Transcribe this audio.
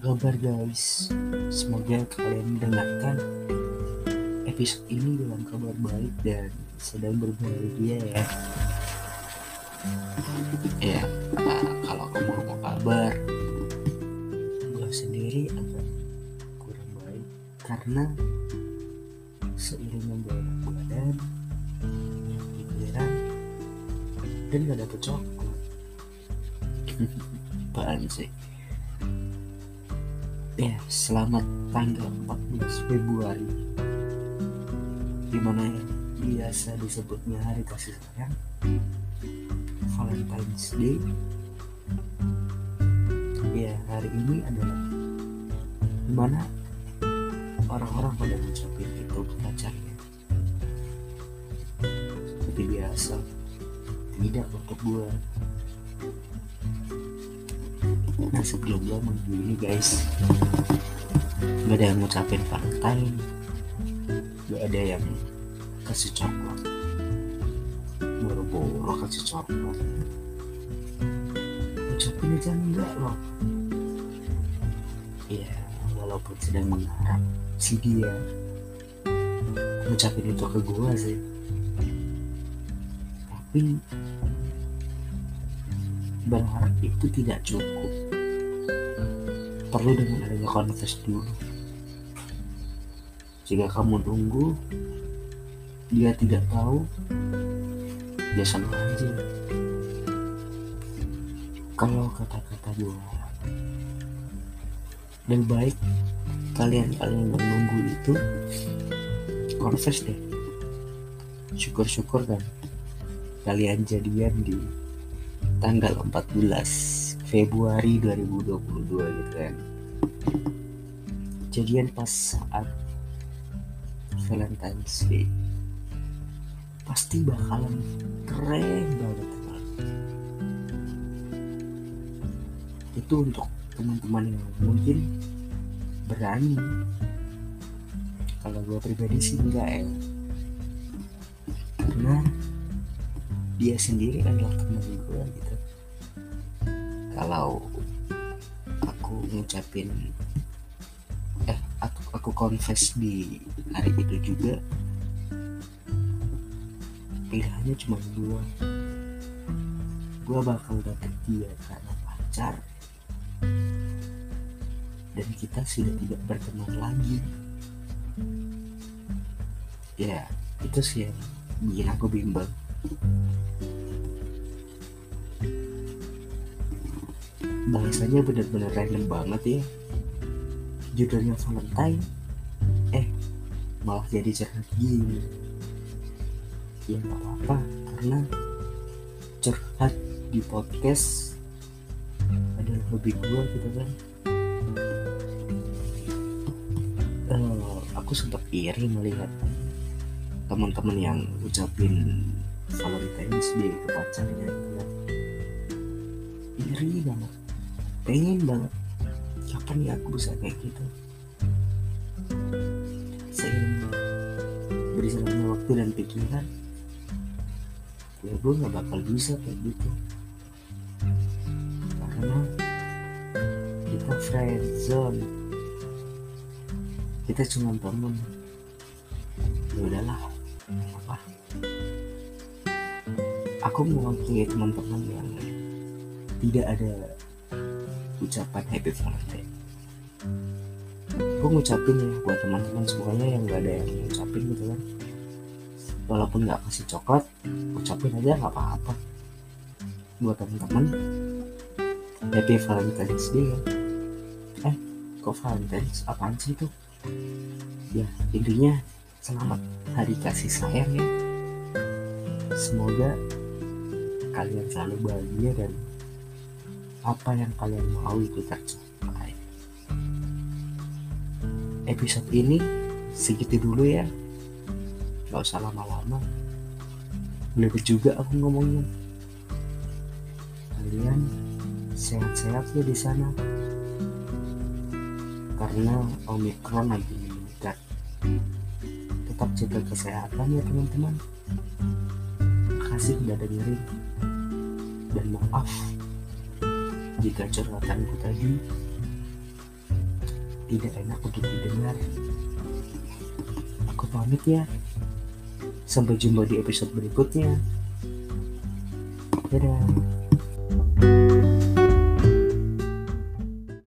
kabar guys? Semoga kalian mendengarkan episode ini dalam kabar baik dan sedang berbahagia ya. Ya uh, kalau kamu mau kabar gue sendiri agak kurang baik karena seiring membawa badan pikiran dan gak dapet coklat. Apaan sih ya selamat tanggal 14 Februari. Di mana yang biasa disebutnya hari kasih sayang. Valentine's Day. Ya hari ini adalah di mana orang-orang pada ngucapin itu pacarnya. Seperti biasa tidak untuk gue nah sebelum gue menuju ini guys. Gak ada yang ngucapin Valentine gak ada yang kasih coklat. Boro-boro kasih coklat. Ngucapin aja enggak loh. Ya walaupun sedang mengharap si dia. Ngucapin itu ke gue sih. Tapi berharap itu tidak cukup perlu dengan adanya confess dulu. Jika kamu tunggu dia tidak tahu dia sama aja. Kalau kata-kata gue dan baik kalian kalian menunggu itu confess deh. Syukur-syukur kan kalian jadian di tanggal 14 Februari 2022 gitu kan. Jadian pas saat Valentine's Day. Pasti bakalan keren banget teman itu untuk teman-teman yang mungkin berani. Kalau gue pribadi sih enggak ya. Karena dia sendiri adalah teman gue gitu kalau aku ngucapin eh aku aku confess di hari itu juga pilihannya cuma dua. Gue bakal dapet dia karena pacar dan kita sudah tidak berteman lagi. Ya itu sih yang bikin aku bimbang bahasanya benar-benar random banget ya. Judulnya Valentine. Eh malah jadi curhat gini. Ya nggak apa-apa karena curhat di podcast adalah hobi gue gitu kan. Uh, aku sempat iri melihat teman-teman yang ucapin Valentine's Day ke pacarnya. Iri banget pengen banget. Kapan ya aku bisa kayak gitu? Seiring berjalannya waktu dan pikiran. Ya gue gak bakal bisa kayak gitu. Karena kita friend zone. Kita cuma temen. Ya udahlah. Apa? Aku mewakili teman-teman yang tidak ada ucapan happy valentine gue ngucapin ya buat teman-teman semuanya yang gak ada yang ngucapin gitu kan. Walaupun nggak kasih coklat ucapin aja nggak apa-apa. Buat teman-teman happy valentine's day ya. Eh kok valentine's? Apaan sih itu? Ya intinya selamat hari kasih sayang ya. Semoga kalian selalu bahagia dan apa yang kalian mau itu tercapai episode ini segitu dulu ya. Gak usah lama-lama. Belibet juga aku ngomongnya. Kalian sehat-sehat ya di sana. Karena omikron lagi meningkat. Tetap jaga kesehatan ya teman-teman. Makasih udah dengerin. Dan maaf jika curhatanku tadi tidak enak untuk didengar. Aku pamit ya. Sampai jumpa di episode berikutnya. Dadah.